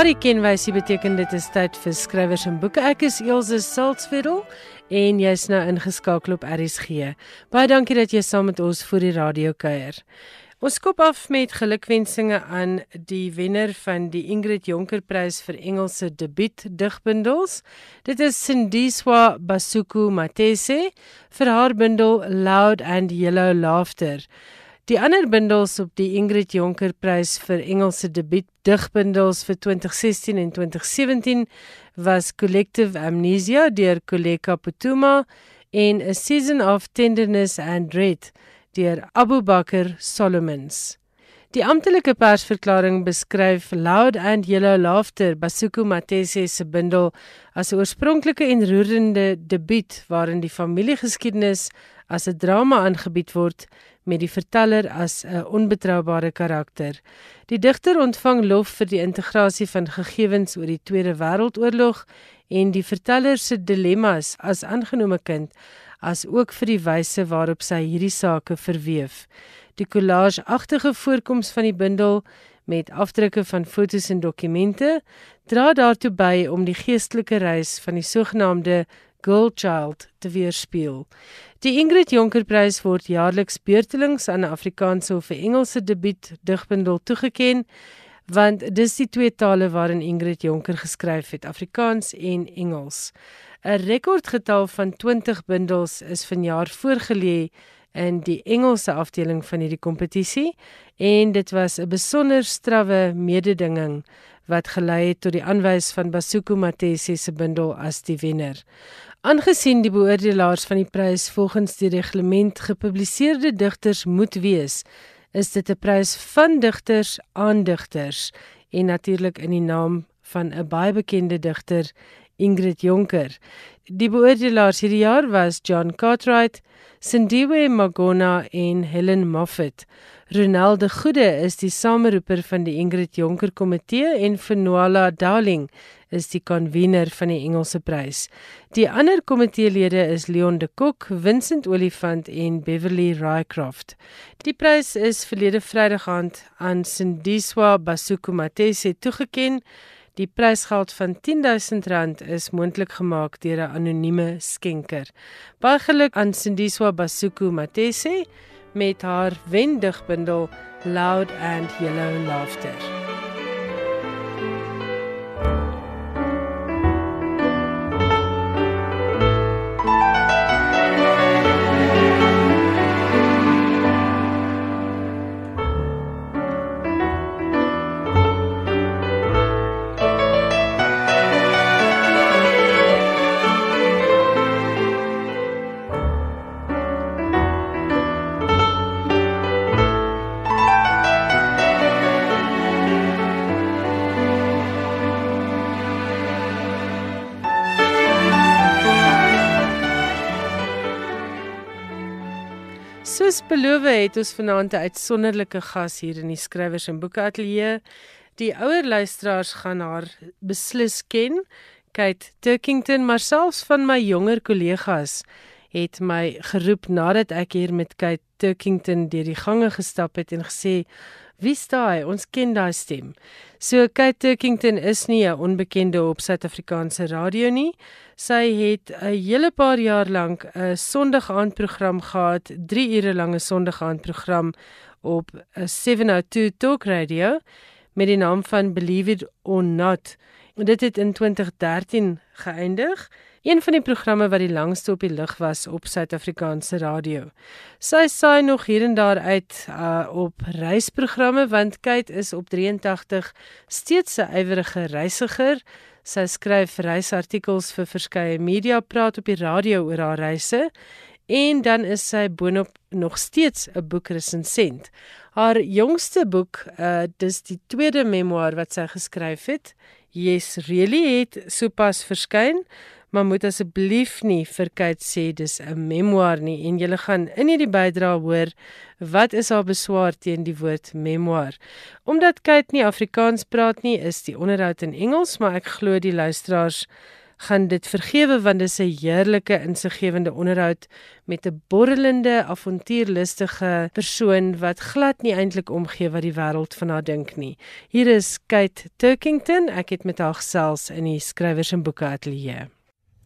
Daardie kenwysie beteken dit is tyd vir skrywers en boeke. Ek is Elsje Saltzwedel en jy's nou ingeskakel op RSG. Baie dankie dat jy saam met ons vir die radio kuier. Ons skop af met gelukwensinge aan die wenner van die Ingrid Jonker Prys vir Engelse debuut digbundels. Dit is Sindiswa Basuku Matese vir haar bundel Loud and Yellow Laughter. Die ander bundels op die Ingrid Jonker Prys vir Engelse debuut digbundels vir 2016 en 2017 was Collective Amnesia deur Koleka Putuma en A Season of Tenderness and Dread deur Abu Bakr Solomons. Die amptelike persverklaring beskryf Loud and Yellow Laughter Basuku Matese se bundel as 'n oorspronklike en roerende debuut waarin die familiegeskiedenis as 'n drama aangebied word met die verteller as 'n onbetroubare karakter. Die digter ontvang lof vir die integrasie van gegevens oor die Tweede Wêreldoorlog en die verteller se dilemmas as aangenome kind as ook vir die wyse waarop sy hierdie sake verweef. Die collage-agtige voorkoms van die bundel met afdrukke van fotos en dokumente dra daartoe by om die geestelike reis van die sogenaamde Girl Child te weerspieël. Die Ingrid Jonker Prys word jaarliks beurtelings aan 'n Afrikaanse of 'n Engelse debuut digbundel toegekend, want dis die twee tale waarin Ingrid Jonker geskryf het, Afrikaans en Engels. 'n Rekordgetal van 20 bundels is vanjaar voorgelê in die Engelse afdeling van hierdie kompetisie en dit was 'n besonder strawwe mededinging wat gelei het tot die aanwys van Basuku Matesi se bundel as die wenner. Aangesien die beoordelaars van die prys volgens die reglement gepubliseerde digters moet wees, is dit 'n prys van digters aan digters en natuurlik in die naam van 'n baie bekende digter Ingrid Jonker. Die beoordelaars hierdie jaar was John Cartwright, Sindiwe Magona en Helen Moffat. Ronald de Goede is die sameroeper van die Ingrid Jonker Komitee en Fenoala Darling is die konvener van die Engelse prys. Die ander komiteelede is Leon de Kok, Vincent Olifant en Beverly Rycroft. Die prys is verlede Vrydag aand aan Sindiswa Basuku Matese toegekend. Die prysgeld van R10000 is moontlik gemaak deur 'n anonieme skenker. Baie geluk aan Sindiswa Basuku Matese met haar wendigbundel Loud and Yellow Laughter. Beloof het ons vanaand 'n uitsonderlike gas hier in die skrywers en boeke ateljee. Die ouer luisteraars gaan haar beslis ken. Kate Turkington, maar selfs van my jonger kollegas het my geroep nadat ek hier met Kate Turkington deur die gange gestap het en gesê Wie staai? Ons ken daai stem. So Kate Turkington is nie 'n onbekende op Suid-Afrikaanse radio nie. Sy het 'n hele paar jaar lank 'n Sondagaandprogram gehad, 3 ure lange Sondagaandprogram op 'n 702 Talk Radio met die naam van Believe It or Not. En dit het in 2013 geëindig. Een van die programme wat die langste op die lug was op Suid-Afrikaanse radio. Sy saai nog hier en daar uit uh, op reisprogramme want Kate is op 83 steeds 'n ywerige reisiger. Sy skryf reisartikels vir verskeie media, praat op die radio oor haar reise en dan is sy boonop nog steeds 'n boekresensent. Haar jongste boek, uh dis die tweede memoir wat sy geskryf het, Yes Really het sopas verskyn maar moet asseblief nie verkyk sê dis 'n memoir nie en jy gaan in hierdie bydra hoor wat is haar beswaar teen die woord memoir. Omdat Kate nie Afrikaans praat nie, is die onderhoud in Engels, maar ek glo die luisteraars gaan dit vergewe want dit is 'n heerlike insiggewende onderhoud met 'n borrelende avontuurlustige persoon wat glad nie eintlik omgee wat die wêreld van haar dink nie. Hier is Kate Turkington. Ek het met haar gesels in die skrywers en boeke ateljee.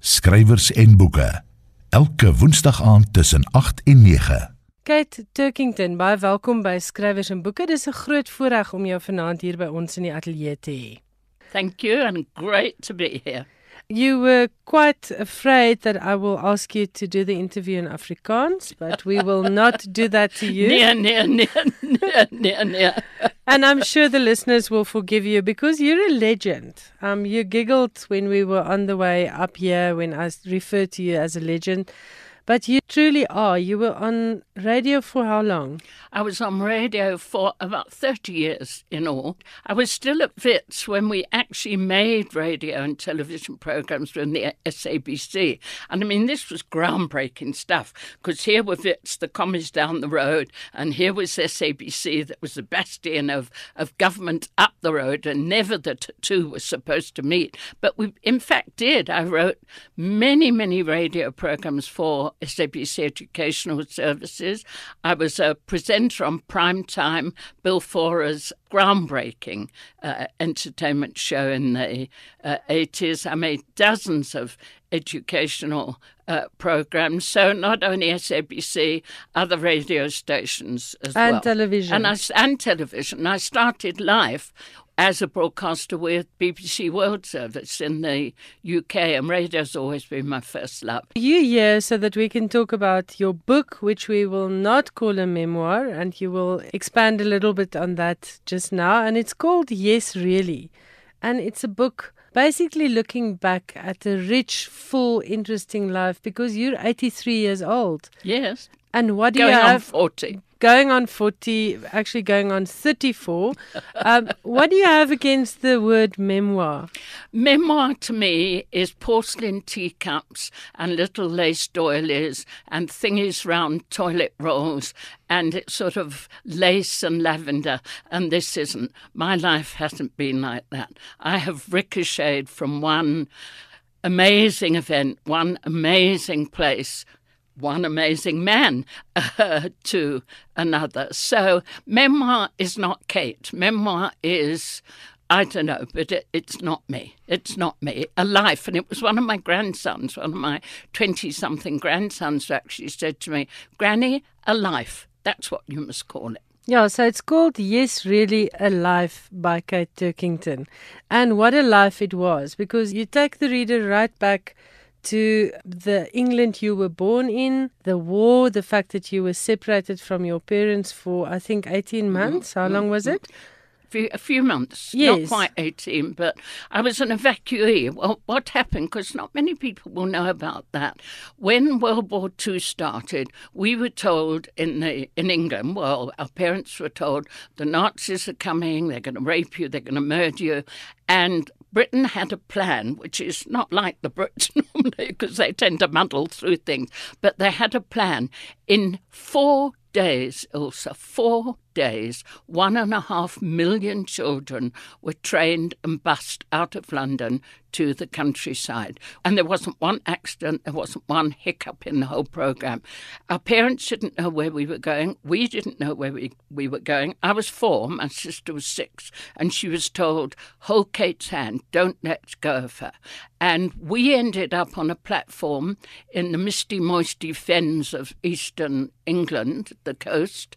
Skrywers en boeke. Elke woensdag aand tussen 8 en 9. Kate Turkington, baie welkom by Skrywers en Boeke. Dis 'n groot voorreg om jou vanaand hier by ons in die ateljee te hê. Thank you and great to be here. You were quite afraid that I will ask you to do the interview in Afrikaans, but we will not do that to you. Nee, nee, nee, nee, nee, nee. And I'm sure the listeners will forgive you because you're a legend. Um, you giggled when we were on the way up here when I referred to you as a legend. But you truly are. You were on radio for how long? I was on radio for about 30 years in all. I was still at WITS when we actually made radio and television programs with the SABC. And I mean, this was groundbreaking stuff because here were WITS, the commies down the road, and here was SABC that was the bastion of, of government up the road, and never the two were supposed to meet. But we, in fact, did. I wrote many, many radio programs for SABC Educational Services. I was a presenter on primetime Bill Fora's groundbreaking uh, entertainment show in the uh, 80s. I made dozens of educational uh, programs. So not only SABC, other radio stations as and well. television. And, I, and television. I started life as a broadcaster with BBC World Service in the UK, and radio's always been my first love. You here so that we can talk about your book, which we will not call a memoir, and you will expand a little bit on that just now. And it's called Yes, Really. And it's a book basically looking back at a rich, full, interesting life because you're 83 years old. Yes. And what do Going you on have? 40. Going on 40, actually going on 34. um, what do you have against the word memoir? Memoir to me is porcelain teacups and little lace doilies and thingies round toilet rolls and it's sort of lace and lavender. And this isn't. My life hasn't been like that. I have ricocheted from one amazing event, one amazing place one amazing man uh, to another. So, memoir is not Kate. Memoir is, I don't know, but it, it's not me. It's not me. A life. And it was one of my grandsons, one of my 20 something grandsons, who actually said to me, Granny, a life. That's what you must call it. Yeah, so it's called Yes, Really a Life by Kate Turkington. And what a life it was because you take the reader right back to the England you were born in, the war, the fact that you were separated from your parents for, I think, 18 mm, months. How mm, long was mm. it? a few months, Yes. not quite 18, but I was an evacuee. Well, what happened? Because not many people will know about that. When World War II started, we were told in the in England, well, our parents were told the Nazis are coming, they're going to rape you, they're going to murder you, and Britain had a plan, which is not like the Brits normally because they tend to muddle through things, but they had a plan. In four days, Ilsa, four days, one and a half million children were trained and bussed out of London to the countryside. And there wasn't one accident, there wasn't one hiccup in the whole programme. Our parents didn't know where we were going. We didn't know where we, we were going. I was four, my sister was six, and she was told, hold Kate's hand, don't let go of her. And we ended up on a platform in the misty, moisty fens of eastern England, the coast.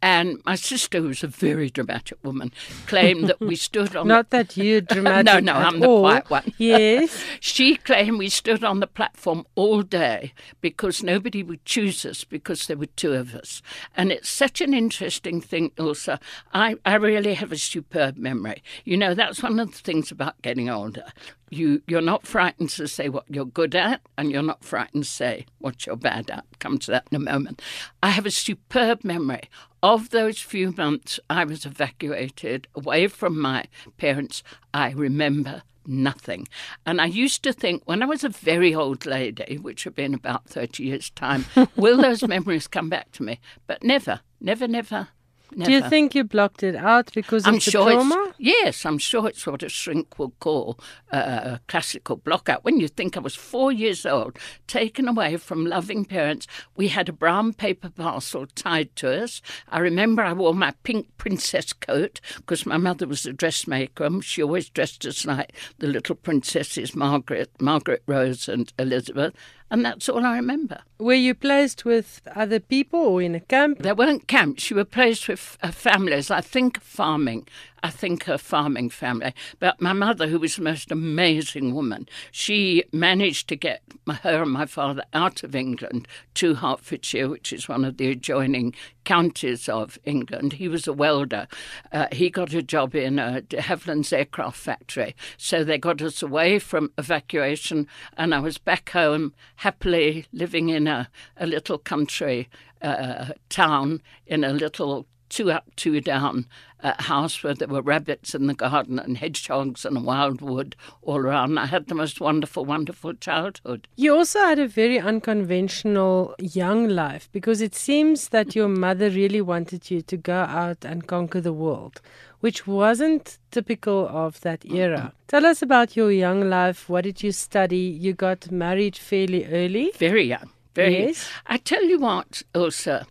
And my sister, who's a very dramatic woman, claimed that we stood on Not that you're dramatic. no, no, I'm the quiet one. Yes. She claimed we stood on the platform all day because nobody would choose us because there were two of us. And it's such an interesting thing, Ilsa. I, I really have a superb memory. You know, that's one of the things about getting older. You, you're not frightened to say what you're good at, and you're not frightened to say what you're bad at. Come to that in a moment. I have a superb memory of those few months I was evacuated away from my parents. I remember nothing. And I used to think when I was a very old lady, which had been about 30 years' time, will those memories come back to me? But never, never, never. Never. Do you think you blocked it out because I'm of the sure trauma? it's yes, I'm sure it's what a shrink would call uh, a classical blockout. When you think I was four years old, taken away from loving parents, we had a brown paper parcel tied to us. I remember I wore my pink princess coat because my mother was a dressmaker. and She always dressed us like the little princesses, Margaret, Margaret Rose, and Elizabeth, and that's all I remember. Were you placed with other people or in a camp? There weren't camps. You were placed with uh, families. I think farming. I think a farming family. But my mother, who was the most amazing woman, she managed to get her and my father out of England to Hertfordshire, which is one of the adjoining counties of England. He was a welder. Uh, he got a job in a de Havilland's aircraft factory. So they got us away from evacuation, and I was back home happily living in a, a little country uh, town in a little two up, two down uh, house where there were rabbits in the garden and hedgehogs and wildwood all around. I had the most wonderful, wonderful childhood. You also had a very unconventional young life because it seems that your mother really wanted you to go out and conquer the world, which wasn't typical of that era. Tell us about your young life. What did you study? You got married fairly early. Very young. Very. Yes. I tell you what, Ilsa.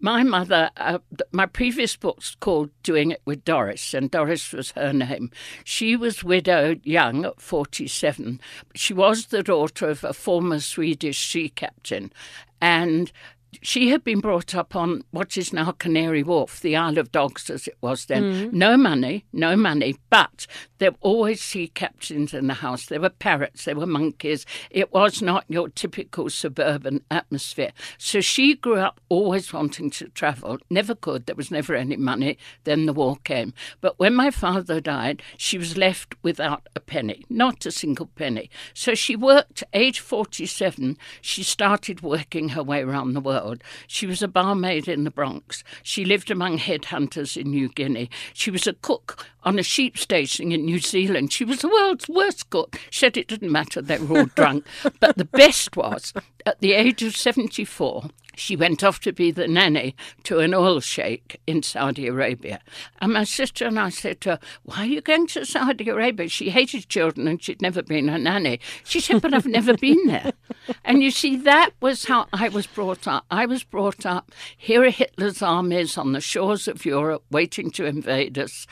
My mother, uh, my previous book's called Doing It with Doris, and Doris was her name. She was widowed young at 47. She was the daughter of a former Swedish sea captain, and she had been brought up on what is now Canary Wharf, the Isle of Dogs as it was then. Mm. No money, no money, but there were always sea captains in the house. There were parrots, there were monkeys. It was not your typical suburban atmosphere. So she grew up always wanting to travel, never could. There was never any money. Then the war came. But when my father died, she was left without a penny, not a single penny. So she worked, age 47, she started working her way around the world. She was a barmaid in the Bronx. She lived among headhunters in New Guinea. She was a cook on a sheep station in New Zealand. She was the world's worst cook. She said it didn't matter, they were all drunk. But the best was, at the age of 74, she went off to be the nanny to an oil sheikh in Saudi Arabia. And my sister and I said to her, Why are you going to Saudi Arabia? She hated children and she'd never been a nanny. She said, But I've never been there. And you see, that was how I was brought up. I was brought up, here are Hitler's armies on the shores of Europe waiting to invade us.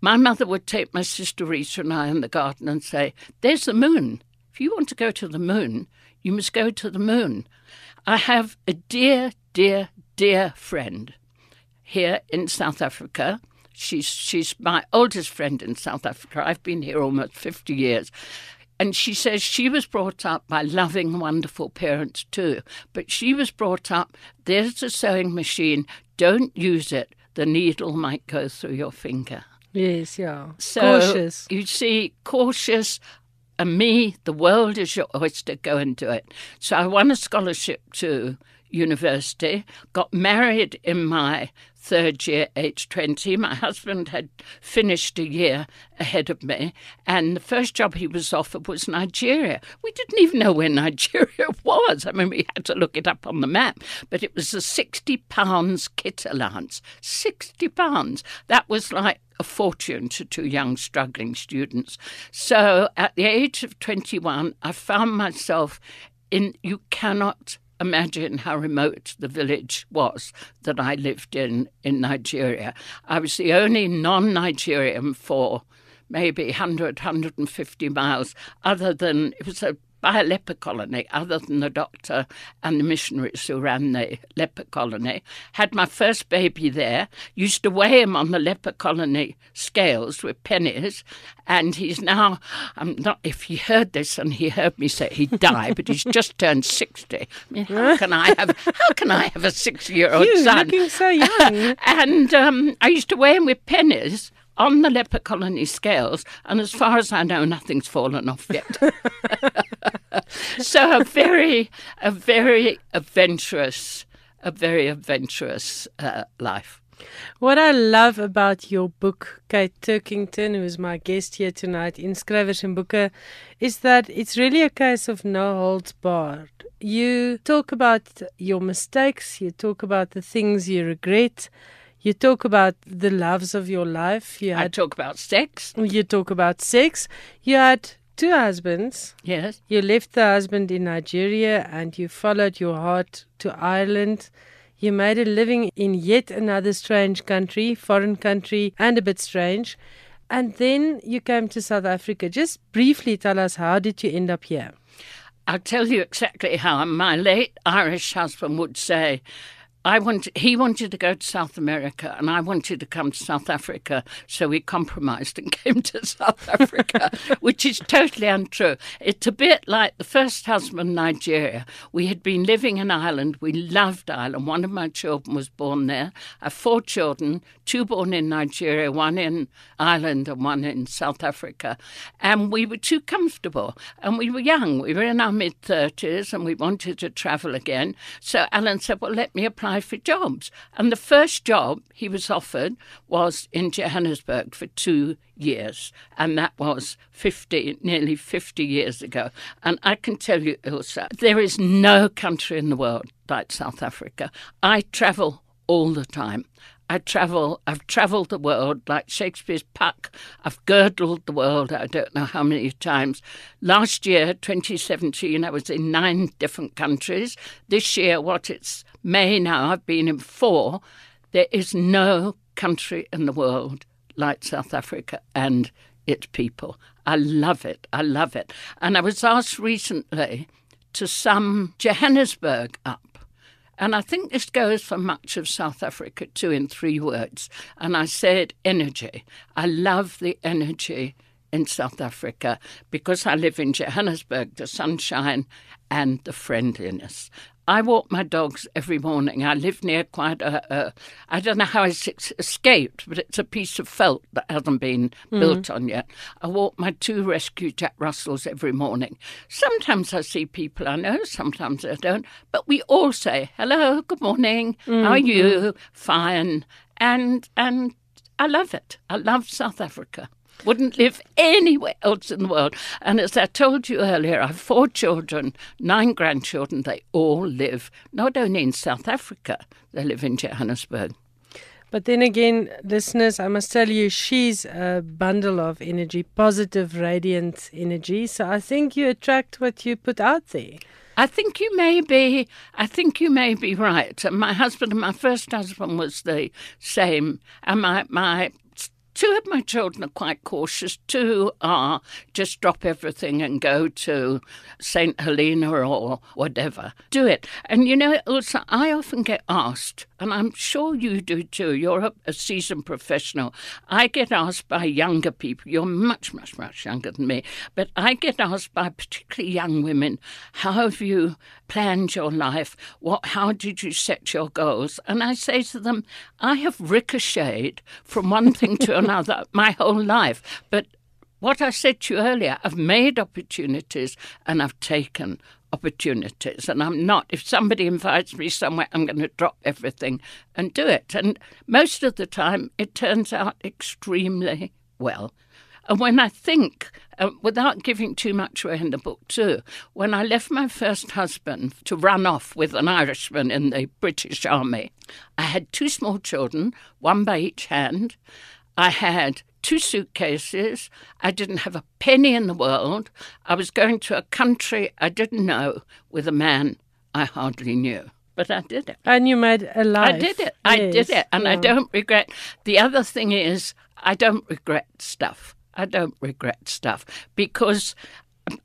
My mother would take my sister Rita and I in the garden and say, There's the moon. If you want to go to the moon, you must go to the moon. I have a dear, dear, dear friend here in South Africa. She's she's my oldest friend in South Africa. I've been here almost 50 years. And she says she was brought up by loving, wonderful parents too. But she was brought up there's a sewing machine, don't use it. The needle might go through your finger. Yes, yeah. So Cautious. you see, cautious. And me, the world is your oyster. Go and do it. So I won a scholarship to university. Got married in my third year, age twenty. My husband had finished a year ahead of me, and the first job he was offered was Nigeria. We didn't even know where Nigeria was. I mean, we had to look it up on the map, but it was a sixty pounds kit allowance. Sixty pounds. That was like a fortune to two young struggling students. So at the age of 21, I found myself in, you cannot imagine how remote the village was that I lived in in Nigeria. I was the only non Nigerian for maybe 100, 150 miles, other than it was a by a leper colony, other than the doctor and the missionaries who ran the leper colony. Had my first baby there, used to weigh him on the leper colony scales with pennies, and he's now, I'm not, if he heard this and he heard me say he'd die, but he's just turned 60. I mean, how can I have, how can I have a six year old son? looking so young. and um, I used to weigh him with pennies on the leper colony scales, and as far as I know, nothing's fallen off yet. so a very, a very adventurous, a very adventurous uh, life. What I love about your book, Kate Turkington, who is my guest here tonight in Skrywers en Boeke, is that it's really a case of no holds barred. You talk about your mistakes, you talk about the things you regret, You talk about the loves of your life. You I talk about sex. you talk about sex. You had two husbands. Yes. You left the husband in Nigeria and you followed your heart to Ireland. You made a living in yet another strange country, foreign country, and a bit strange. And then you came to South Africa. Just briefly tell us how did you end up here? I'll tell you exactly how. My late Irish husband would say, I want, he wanted to go to South America and I wanted to come to South Africa. So we compromised and came to South Africa, which is totally untrue. It's a bit like the first husband, Nigeria. We had been living in Ireland. We loved Ireland. One of my children was born there. I have four children, two born in Nigeria, one in Ireland and one in South Africa. And we were too comfortable and we were young. We were in our mid 30s and we wanted to travel again. So Alan said, Well, let me apply for jobs. And the first job he was offered was in Johannesburg for two years. And that was 50, nearly 50 years ago. And I can tell you, Ilsa, there is no country in the world like South Africa. I travel all the time. I travel, I've traveled the world like Shakespeare's Puck. I've girdled the world, I don't know how many times. Last year, 2017, I was in nine different countries. This year, what it's May now, I've been in four. There is no country in the world like South Africa and its people. I love it. I love it. And I was asked recently to sum Johannesburg up. And I think this goes for much of South Africa too in three words. And I said energy. I love the energy in South Africa because I live in Johannesburg, the sunshine and the friendliness. I walk my dogs every morning. I live near quite a, a I don't know how it's escaped, but it's a piece of felt that hasn't been mm. built on yet. I walk my two rescue Jack Russells every morning. Sometimes I see people I know, sometimes I don't, but we all say, hello, good morning, mm. how are you? Mm. Fine. And, and I love it. I love South Africa wouldn't live anywhere else in the world. And as I told you earlier, I have four children, nine grandchildren. They all live not only in South Africa, they live in Johannesburg. But then again, listeners, I must tell you, she's a bundle of energy, positive, radiant energy. So I think you attract what you put out there. I think you may be. I think you may be right. My husband, my first husband, was the same, and my my Two of my children are quite cautious. Two are just drop everything and go to St. Helena or whatever. Do it. And you know, also, I often get asked, and I'm sure you do too, you're a, a seasoned professional. I get asked by younger people, you're much, much, much younger than me, but I get asked by particularly young women, how have you planned your life? What, how did you set your goals? And I say to them, I have ricocheted from one thing to another my whole life. But what I said to you earlier, I've made opportunities and I've taken opportunities. And I'm not, if somebody invites me somewhere, I'm going to drop everything and do it. And most of the time, it turns out extremely well. And when I think, uh, without giving too much away in the book too, when I left my first husband to run off with an Irishman in the British Army, I had two small children, one by each hand. I had two suitcases. I didn't have a penny in the world. I was going to a country I didn't know with a man I hardly knew. But I did it. And you made a life. I did it. Yes. I did it. And yeah. I don't regret. The other thing is, I don't regret stuff. I don't regret stuff because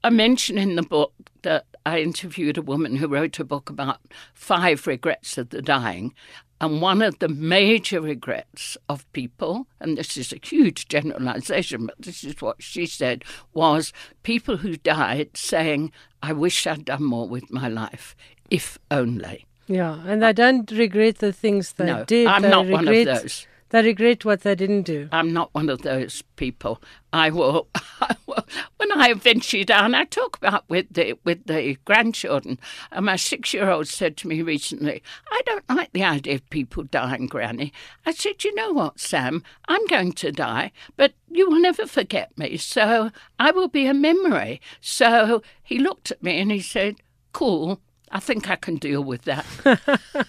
I mention in the book that I interviewed a woman who wrote a book about five regrets of the dying. And one of the major regrets of people, and this is a huge generalization, but this is what she said, was people who died saying, I wish I'd done more with my life, if only. Yeah, and they don't regret the things they no, did. I'm they not regret, one of those. They regret what they didn't do. I'm not one of those people. I will, I will when I eventually die, and I talk about with the with the grandchildren. And my six-year-old said to me recently, "I don't like the idea of people dying, Granny." I said, "You know what, Sam? I'm going to die, but you will never forget me, so I will be a memory." So he looked at me and he said, "Cool." I think I can deal with that.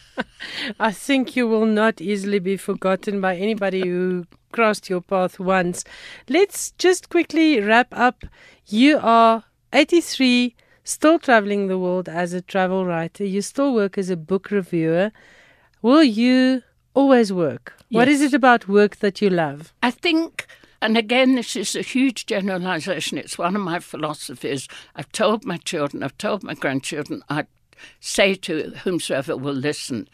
I think you will not easily be forgotten by anybody who crossed your path once. Let's just quickly wrap up. You are 83, still traveling the world as a travel writer. You still work as a book reviewer. Will you always work? What is it about work that you love? I think, and again, this is a huge generalization. It's one of my philosophies. I've told my children, I've told my grandchildren, I say to whomsoever will listen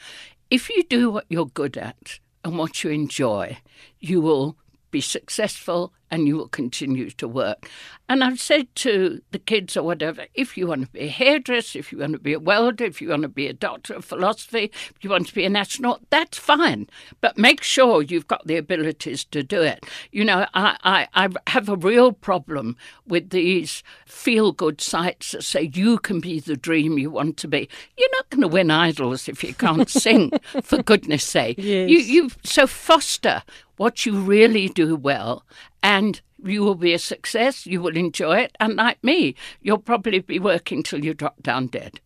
if you do what you're good at and what you enjoy, you will be successful and you will continue to work. And I've said to the kids or whatever, if you want to be a hairdresser, if you want to be a welder, if you want to be a doctor of philosophy, if you want to be an astronaut, that's fine. But make sure you've got the abilities to do it. You know, I, I, I have a real problem with these feel good sites that say you can be the dream you want to be. You're not going to win idols if you can't sing, for goodness sake. Yes. You, you so foster what you really do well and you will be a success you will enjoy it and like me you'll probably be working till you drop down dead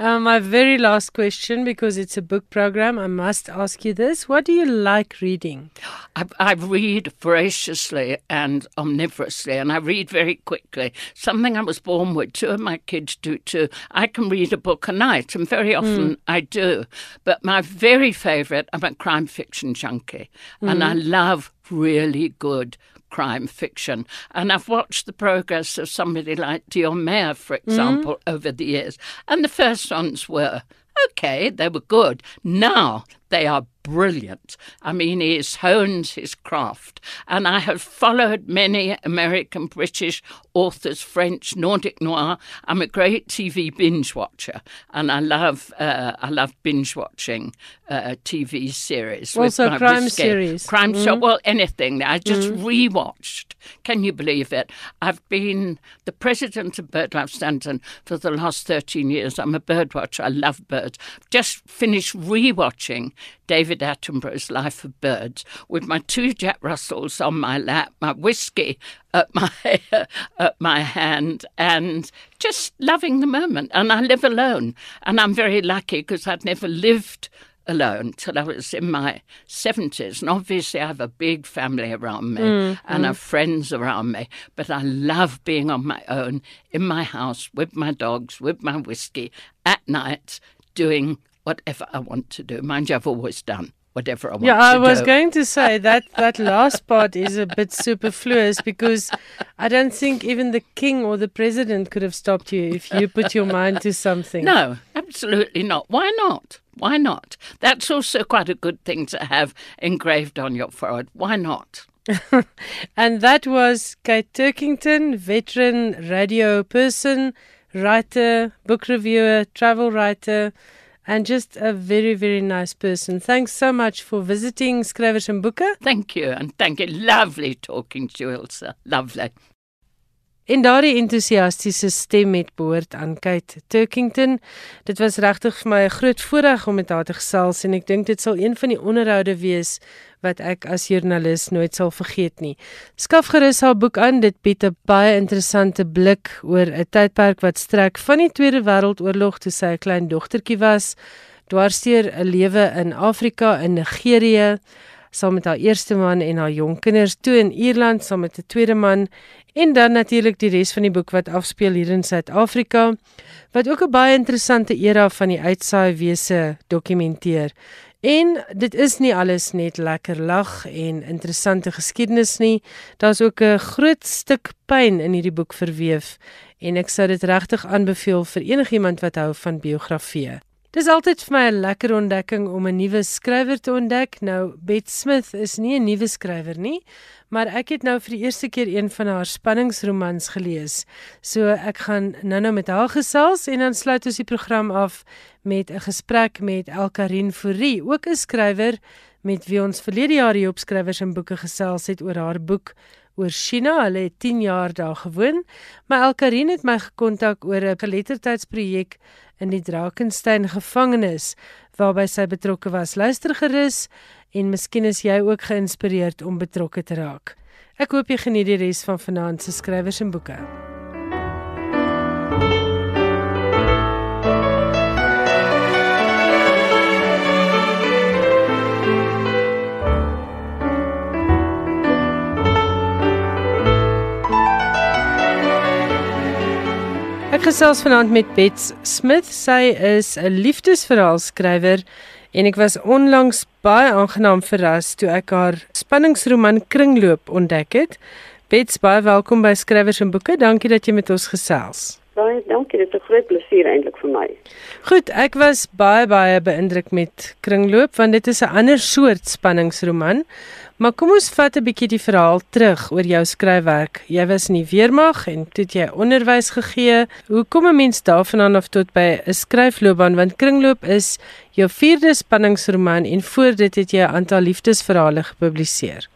Um, my very last question, because it's a book program, I must ask you this. What do you like reading? I, I read voraciously and omnivorously, and I read very quickly. Something I was born with. Two of my kids do too. I can read a book a night, and very often I do. But my very favourite, I'm a crime fiction junkie, and I love really good crime fiction. And I've watched the progress of somebody like Dion Mayer, for mm-hmm. example, over the years. And the first ones were okay, they were good. Now they are brilliant. I mean, he has honed his craft. And I have followed many American, British authors, French, Nordic noir. I'm a great TV binge watcher, and I love uh, I love binge watching uh, TV series. with Also my crime whiskey. series. crime show. Well, anything. I just rewatched. Can you believe it? I've been the president of BirdLife Stanton for the last 13 years. I'm a bird watcher. I love birds. Just finished rewatching David Attenborough's Life of Birds with my two Jack Russells on my lap, my whiskey at my at my hand, and just loving the moment. And I live alone, and I'm very lucky because I'd never lived alone till I was in my 70s. And obviously, I have a big family around me mm-hmm. and I have friends around me. But I love being on my own in my house with my dogs, with my whiskey at night, doing whatever I want to do. Mind you, I've always done whatever I want to do. Yeah, I do. was going to say that that last part is a bit superfluous because I don't think even the king or the president could have stopped you if you put your mind to something. No, absolutely not. Why not? Why not? That's also quite a good thing to have engraved on your forehead. Why not? And that was Kate Turkington, veteran radio person, writer, book reviewer, travel writer, and just a very, very nice person. Thanks so much for visiting Skrywers and Boeke. Thank you, and thank you. Lovely talking to you, Ilse. Lovely. En daardie entoesiastiese stem het behoort aan Kate Turkington. Dit was regtig vir my 'n groot voorreg om met haar te gesels en ek dink dit sal een van die onderhoude wees wat ek as joernalis nooit sal vergeet nie. Skaf gerus haar boek aan. Dit bied 'n baie interessante blik oor 'n tydperk wat strek van die Tweede Wêreldoorlog toe sy 'n klein dogtertjie was, dwarsteer 'n lewe in Afrika in Nigerië saam met haar eerste man en haar jong kinders toe in Ierland saam met 'n tweede man en dan natuurlik die res van die boek wat afspeel hier in Suid-Afrika wat ook 'n baie interessante era van die uitsaai wese dokumenteer. En dit is nie alles net lekker lag en interessante geskiedenis nie. Daar's ook 'n groot stuk pyn in hierdie boek verweef en ek sou dit regtig aanbeveel vir enigiemand wat hou van biografieë. Dis altyd vir my 'n lekker ontdekking om 'n nuwe skrywer te ontdek. Nou Bet Smith is nie 'n nuwe skrywer nie, maar ek het nou vir die eerste keer een van haar spanningsromans gelees. So ek gaan nou-nou met haar gesels en dan sluit ons die program af met 'n gesprek met Elkarin Fourie, ook 'n skrywer met wie ons verlede jaar hier op skrywers en boeke gesels het oor haar boek oor China. Hulle het 10 jaar daar gewoon, maar Elkarin het my gekontak oor 'n geletterdheidsprojek in die Drakensberg gevangenis waarby sy betrokke was. Luister gerus en miskien is jy ook geïnspireerd om betrokke te raak. Ek hoop jy geniet die res van vanaand se skrywers en boeke. Ek gesels vanaand met Bets Smith. Sy is 'n liefdesverhaalskrywer en ek was onlangs baie aangenaam verras toe ek haar spanningsroman Kringloop ontdek het. Bets, baie welkom by Skrywers en Boeke. Dankie dat jy met ons gesels. Baie dankie, dit is 'n groot plesier eintlik vir my. Goed, ek was baie baie beïndruk met Kringloop want dit is 'n ander soort spanningsroman. Maar kom ons vat 'n bietjie die verhaal terug oor jou skryfwerk. Jy was in die weermag en toe het jy onderwys gegee. Hoe kom 'n mens daarvan af tot by 'n skryfloopbaan want Kringloop is jou vierde spanningsroman en voor dit het jy 'n aantal liefdesverhale gepubliseer.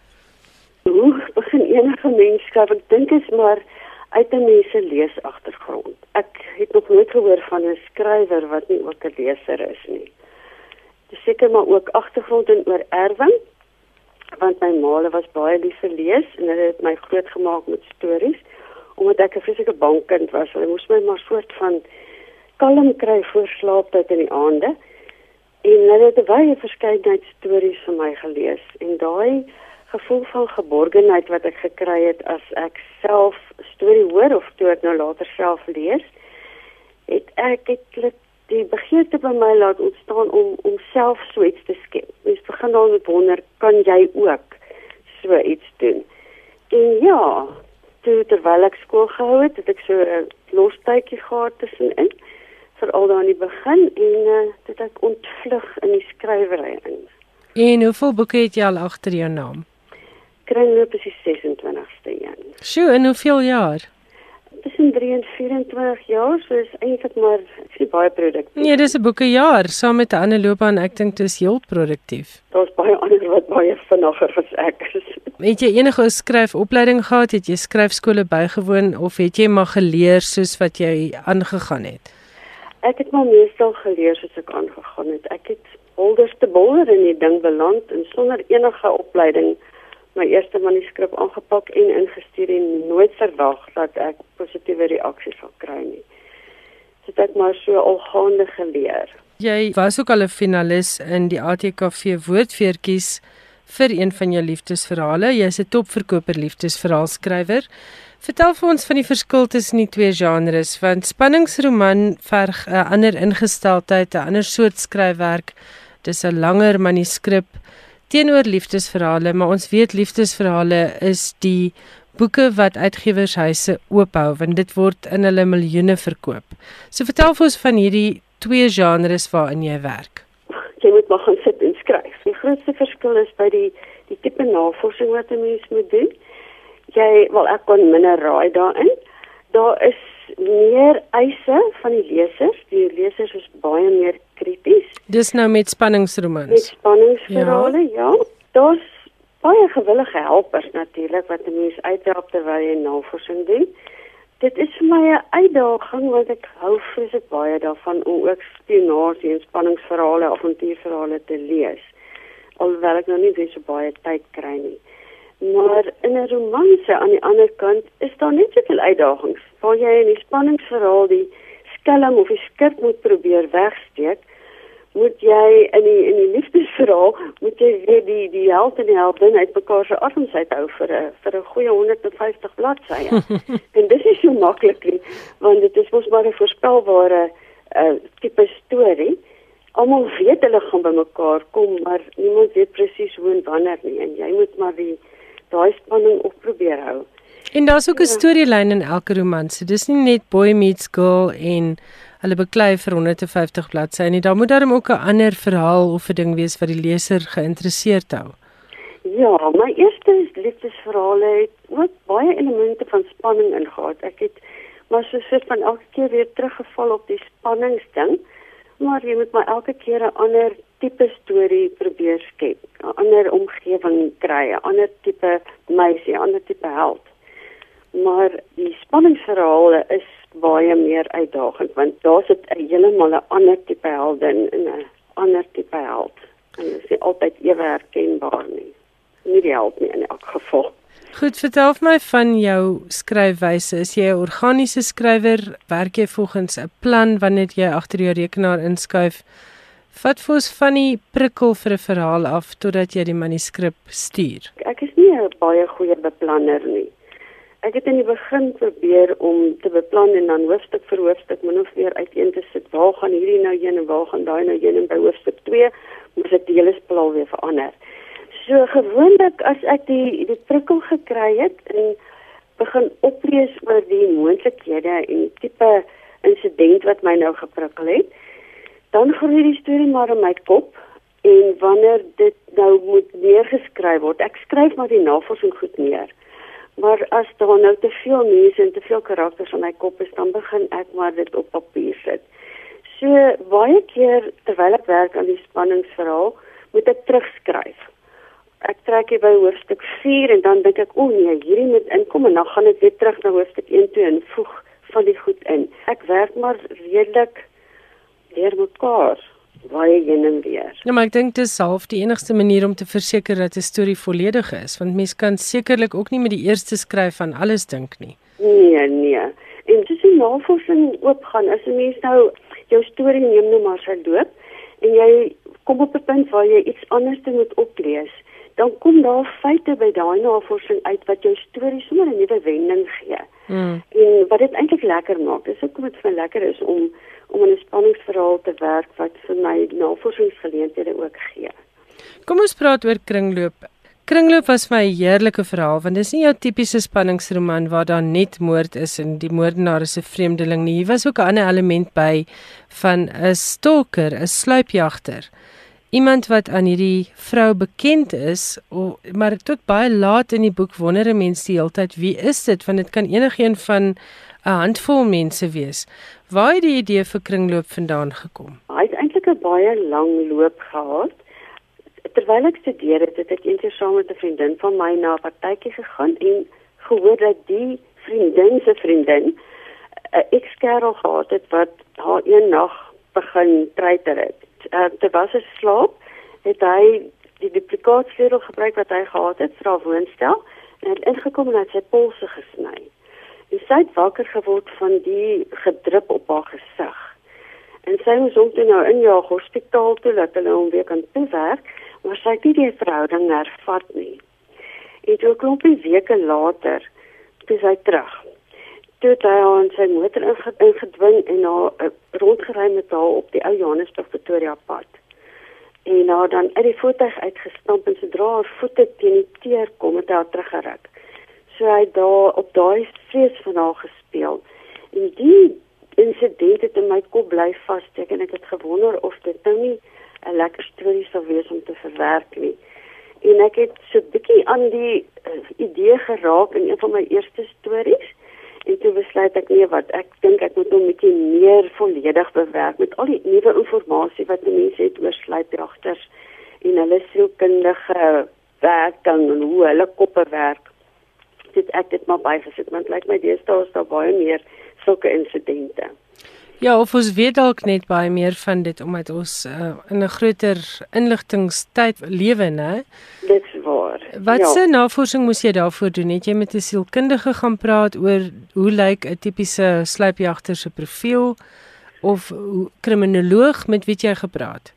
Hoe begin enige mens skryf? Ek dink is maar uit 'n mens se leesagtergrond. Ek het nog nooit gehoor van 'n skrywer wat nie ook 'n leser is nie. Dis seker maar ook agtergrond en oorerwing want my maale was baie lief vir lees en hulle het my grootgemaak met stories omdat ek 'n fisieke bankkind was. Hulle moes my maar soort van kalm kry voor slaaptyd in die aande. En hulle het baie verskeidenheid stories vir my gelees en daai gevoel van geborgenheid wat ek gekry het as ek self storie hoor of toe ek nou later self lees, het ek dit die begeerte by my laat ontstaan om om self so iets te skep. Mens begin dan met wonder, kan jy ook so iets doen? En ja, toe terwyl ek skool gehou het, het ek so 'n los tydjie gehad tussenin veral daar in die begin en uh, dit ek ontvlug in die skrywery in. En hoeveel boeke het jy al agter jou naam? Kringloop is die 26ste een. Sjoe, en hoeveel jaar? Tussen 3 en 24 jaar, so is eintlik maar nie baie produktief. Nee, dis 'n boekejaar saam met 'n ander loopbaan. Ek dink dit is heel produktief. Daar's baie ander wat baie vinniger as ek is. Het jy enige skryfopleiding gehad? Het jy skryfskole bygewoon of het jy maar geleer soos wat jy aangegaan het? Ek het maar meestal geleer soos ek aangegaan het. Ek het holderste boller in die ding beland en sonder enige opleiding my eerste manuskrip aangepak en ingestuur en nooit verwag dat ek positiewe reaksies sal kry nie. Dit so het maar so algaande geleer. Jy was ook al 'n finalis in die ATKV woordfeertjies vir een van jou liefdesverhale. Jy's 'n topverkoper liefdesverhaalskrywer. Vertel vir ons van die verskil tussen die twee genres, want spanningsroman verg 'n ander ingesteldheid, 'n ander soort skryfwerk. Dis 'n langer manuskrip teenoor liefdesverhale, maar ons weet liefdesverhale is die boeke wat uitgewershuise oophou want dit word in hulle miljoene verkoop. So vertel vir ons van hierdie twee genres waarin jy werk. Jy moet maar gaan sit en skryf. Die grootste verskil is by die die tipe navorsing wat 'n mens moet doen. Jy wel ek kon minder raai daarin. Daar is meer eise van die lesers. Die lesers is baie meer krities. Dis nou met spanningsromans. Met spanningsverhale, ja. ja. Daar's baie gewillige helpers natuurlik wat 'n mens uithelp terwyl jy navorsing doen. Dit is vir my 'n uitdaging want ek hou vreeslik baie daarvan om ook spionasie en spanningsverhale, avontuurverhale te lees. Alhoewel ek nou nie baie so baie tyd kry nie. Maar in 'n romanse aan die ander kant is daar net soveel uitdagings. Waar jy in die spanningsverhaal die skelm of die skip moet probeer wegsteek, moet jy in die in die liefdesverhaal moet jy weer die die held en die heldin uit mekaar se arms uithou vir 'n vir 'n goeie 150 bladsye. en dis is so maklik nie, want dit is mos maar 'n voorspelbare uh, tipe storie. Almal weet hulle gaan by mekaar kom, maar niemand weet presies hoe en wanneer nie en jy moet maar die daai spanning op probeer hou. En daar's ook 'n ja. storielyn in elke romanse. Dis nie net boy meets girl en hulle beklei vir 150 bladsye nie. Daar moet daarom ook 'n ander verhaal of 'n ding wees wat die leser geïnteresseerd hou. Ja, my eerste liefdesverhale het ook baie elemente van spanning ingehaat. Ek het maar so soort van elke keer weer teruggeval op die spanningsding. Maar jy moet maar elke keer 'n ander tipe storie probeer skep, 'n ander omgewing kry, 'n ander tipe meisie, 'n ander tipe held. Maar die spanningsverhale is baie meer uitdagend want daar sit 'n heeltemal 'n ander tipe heldin en 'n ander tipe held. En dit is altyd ewe herkenbaar nie. Nie die held nie in elk geval. Goed, vertel my van jou skryfwyse. Is jy 'n organiese skrywer? Werk jy volgens 'n plan wanneer jy agter jou rekenaar inskuif? Vat vir ons van die prikkel vir 'n verhaal af totdat jy die manuskrip stuur. Ek is nie 'n baie goeie beplanner nie. ek het in die begin probeer om te beplan en dan hoofstuk vir hoofstuk min of meer uiteen te sit waar gaan hierdie nou heen en waar gaan daai nou heen en by hoofstuk 2 moet ek die hele spel weer verander. So gewoonlik as ek die die prikkel gekry het en begin oplees oor die moontlikhede en tipe insident wat my nou geprikkel het, dan groei die storie maar in my kop en wanneer dit nou moet neergeskryf word, ek skryf maar die navorsing goed neer. Maar as daar nou te veel mense en te veel karakters in my kop is, dan begin ek maar dit op papier sit. So baie keer terwyl ek werk aan die spanningsverhaal, moet ek terugskryf ek trek hier by hoofstuk 4 en dan dink ek o nee, hierdie moet inkom en dan gaan ek weer terug na hoofstuk 1 toe en voeg van die goed in. Ek werk maar redelik deur mekaar baie heen en weer. Ja, maar ek dink dit is half die enigste manier om te verseker dat 'n storie volledig is, want mens kan sekerlik ook nie met die eerste skryf van alles dink nie. Nee, nee. En dis 'n navorsing oopgaan as 'n mens nou jou storie neem nou maar sy loop en jy kom op 'n punt waar jy iets anders moet oplees dan kom daar feite by daai navorsing uit wat jou storie sommer 'n nuwe wending gee. Mm. En wat dit eintlik lekker maak, is ook om dit vir lekker is om om 'n spanningsverhaal te werk wat vir my navorsingsgeleenthede ook gee. Kom ons praat oor kringloop. Kringloop was vir my 'n heerlike verhaal want dit is nie jou tipiese spanningsroman waar daar net moord is en die moordenaar is 'n vreemdeling nie. Hier was ook 'n ander element by van 'n stalker, 'n sluipjagter iemand wat aan hierdie vrou bekend is, o, maar tot baie laat in die boek wonder 'n mens die hele tyd wie is dit want dit kan enigiemand van 'n handvol mense wees. Waar het die idee vir kringloop vandaan gekom? Hy het eintlik 'n baie lang loop gehad. Terwyl ek studeer het, het ek eendag saam met 'n vriendin van my na 'n partytjie gegaan en gehoor dat die vriendin se vriendin 'n ekskerel gehad het wat haar een nag begin treiter het uh, terwyl sy slaap, het hy die duplikaatsleutel gebruik wat hy gehad het vir haar woonstel en het ingekom en het sy polse gesny. En sy het wakker geword van die gedrup op haar gesig. En sy moes hom toe nou in die hospitaal toe laat hulle hom weer kan toewerk, maar sy het nie die verhouding hervat nie. En toe hy weke later, toe sy terug toe het hy aan sy motor ingedwing en haar uh, rondgery met haar op die ou Johannesburg Pretoria pad. En haar dan uit die voertuig uitgestamp en sodra haar voete teen die teer kom het hy haar teruggeruk. So hy daar op daai vrees van haar gespeel. En die insident het in my kop bly vassteek en ek het gewonder of dit nou nie 'n lekker storie sou wees om te verwerk nie. En ek het so 'n bietjie aan die uh, idee geraak in een van my eerste stories en toe besluit ek nee wat ek dink ek moet hom 'n bietjie meer volledig bewerk met al die nuwe inligting wat mense het oor sluipjagters en hulle sielkundige werking en hoe hulle koppe werk dit ek dit maar bygesit want lyk like my deesdae is daar baie meer sulke insidente Ja, of ons weet dalk net baie meer van dit omdat ons uh, in 'n groter inligtingstyd lewe, né? Dit is waar. Wat ja. se navorsing moes jy daarvoor doen? Het jy met 'n sielkundige gaan praat oor hoe lyk 'n tipiese sluipjagter se profiel of kriminoloog met wie jy gepraat?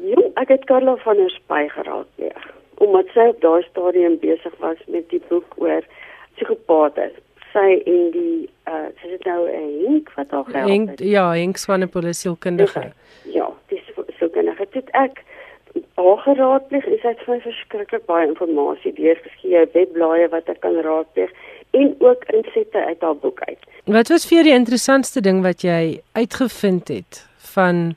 Ja, ek het Karla van der Spy geraadpleeg omdat sy op daai stadium besig was met die boek oor psigopate sy en die uh sy het nou 'n Henk wat haar help. Henk ja, Henk Swanepoel is sielkundige. Ja, dis sielkundige. Dit ek haar geraadpleeg en sy het vir my verskriklik baie inligting deurgegee, webblaaie wat ek kan raadpleeg en ook insette uit haar boek uit. Wat was vir die interessantste ding wat jy uitgevind het van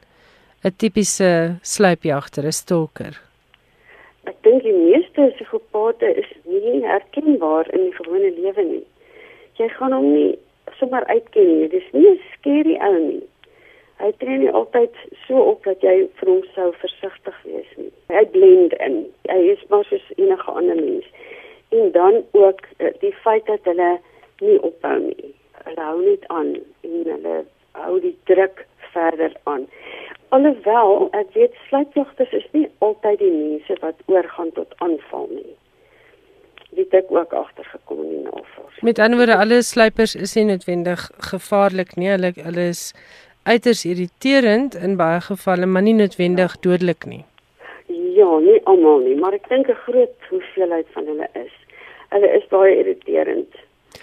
'n tipiese sluipjagter, 'n stalker? Ek dink die meeste psigopate is nie herkenbaar in die gewone lewe nie jy gaan hom nie sommer uitken nie. Dis nie 'n skerry ou nie. Hy tree nie altyd so op dat jy vir hom sou versigtig wees nie. Hy blend in. Hy is maar soos enige ander mens. En dan ook eh, die feit dat hulle nie ophou nie. Hulle hou net aan en hulle hou die druk verder aan. Alhoewel ek weet sluipjagters is nie altyd die mense wat oorgaan tot aanval nie het ek ook agtergekom in die navorsing. Met ander woorde, alle sluipers is nie noodwendig gevaarlik nie. Hulle hulle is uiters irriterend in baie gevalle, maar nie noodwendig dodelik nie. Ja, nie almal nie, maar ek dink 'n groot hoeveelheid van hulle is. Hulle is baie irriterend.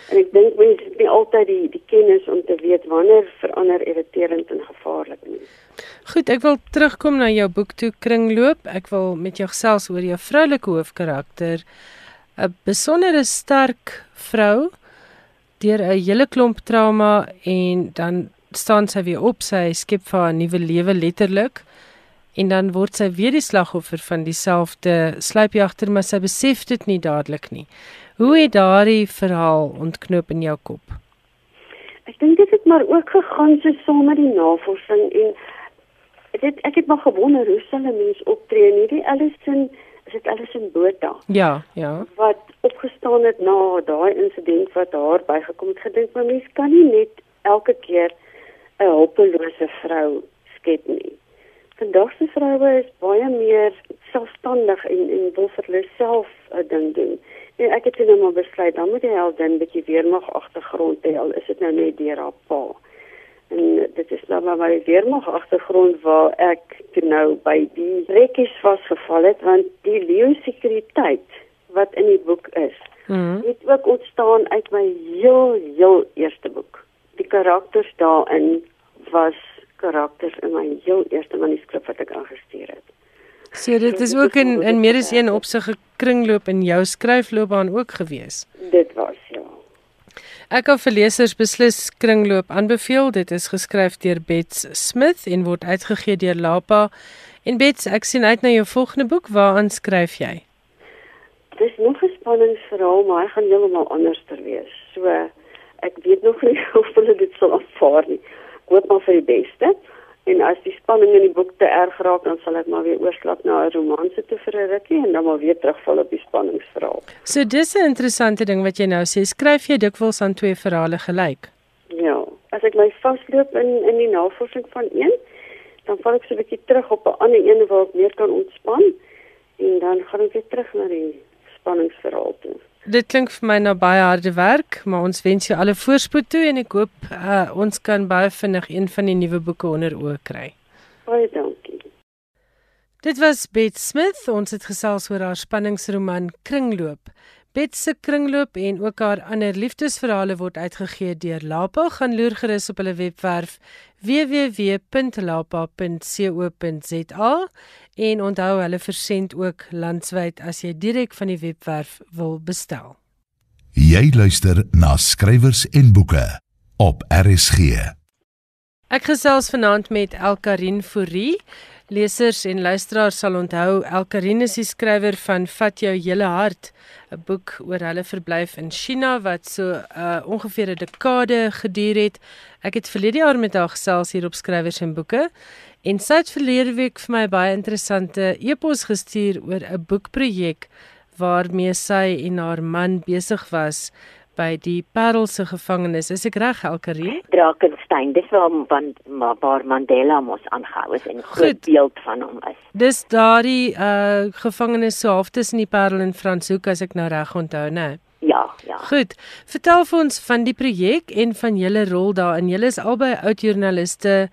En ek dink mense het nie altyd die die kennis om te weet wanneer verander irriterend en gevaarlik nie. Goed, ek wil terugkom na jou boek toe Kringloop. Ek wil met jou gesels oor jou vroulike hoofkarakter. 'n Besondere sterk vrou deur 'n hele klomp trauma en dan staan sy weer op, sy skep vir haar 'n nuwe lewe letterlik. En dan word sy weer die slagoffer van dieselfde sluipjagter, maar sy besef dit nie dadelik nie. Hoe het daardie verhaal ontknoop in jou kop? Ek dink dit het maar ook gegaan so saam met die navorsing en dit ek het maar gewonder hoe sal 'n mens optree in hierdie Allison is dit Allison Botha Ja, ja. wat opgestaan het na daai insident wat haar bygekom het gedink maar mens kan nie net elke keer 'n hulpelose vrou skep nie. Vandag se vroue is baie meer selfstandig en en wil vir hulle self 'n ding doen. En ek het nou maar besluit dan moet die heldin bietjie weermag agtergrond hê al is dit nou net deur haar pa. En dit is nou maar my weermag agtergrond waar ek toe nou by die rekkies vasgeval het want die leeu sekuriteit wat in die boek is, Mhm. het ook ontstaan uit my heel heel eerste boek. Die karakters daarin was karakters in my heel eerste manuskrip wat ek aangestuur het. So dit is ook in in meer as een opsig 'n kringloop in jou skryfloopbaan ook gewees. Dit was ja. Ek kan vir lesers beslis kringloop aanbeveel. Dit is geskryf deur Bets Smith en word uitgegee deur Lapa. En Bets, ek sien uit na jou volgende boek. Waaraan skryf jy? Dis nog 'n spanningsverhaal, maar hy gaan heeltemal anders ter wees. So ek weet nog nie of hulle dit sal aanvaar nie. Ek hoop maar vir die beste. En as die spanning in die boek te erg raak, dan sal ek maar weer oorskak na 'n romanse toe vir 'n rukkie en dan maar weer terugval op die spanningsverhaal. So dis 'n interessante ding wat jy nou sê. Skryf jy dikwels aan twee verhale gelyk? Ja, as ek my vasloop in in die navorsing van een, dan val ek so 'n bietjie terug op 'n ander een waar ek meer kan ontspan en dan gaan ek weer terug na die spanningsverhaal toe. Dit klink vir my na baie harde werk, maar ons wens jou alle voorspoed toe en ek hoop uh, ons kan baie vinnig een van die nuwe boeke onder oë kry. Baie dankie. Dit was Bet Smith. Ons het gesels oor haar spanningsroman Kringloop. Bet se Kringloop en ook haar ander liefdesverhale word uitgegee deur Lapa. Gaan loer gerus op hulle webwerf www.lapa.co.za en onthou hulle versend ook landwyd as jy direk van die webwerf wil bestel. Jy luister na skrywers en boeke op RSG. Ek gesels vanaand met Elkarin Fourie. Lesers en luisteraars sal onthou Elkarin is die skrywer van Vat jou hele hart, 'n boek oor hulle verblyf in China wat so uh, ongeveer 'n dekade geduur het. Ek het verlede jaar met haar gesels hier op skrywers en boeke en sy het verlede week vir my baie interessante e-pos gestuur oor 'n boekprojek waarmee sy en haar man besig was by die Parelse gevangenis. Is ek reg, Elkarin? Drakensberg. Dis waar van waar Mandela mos aangehou is en 'n groot beeld van hom is. Dis daardie uh gevangenis so half tussen die Parel en Franshoek as ek nou reg onthou, né? Ja, ja. Goed. Vertel vir ons van die projek en van julle rol daarin. Julle is albei oud joernaliste,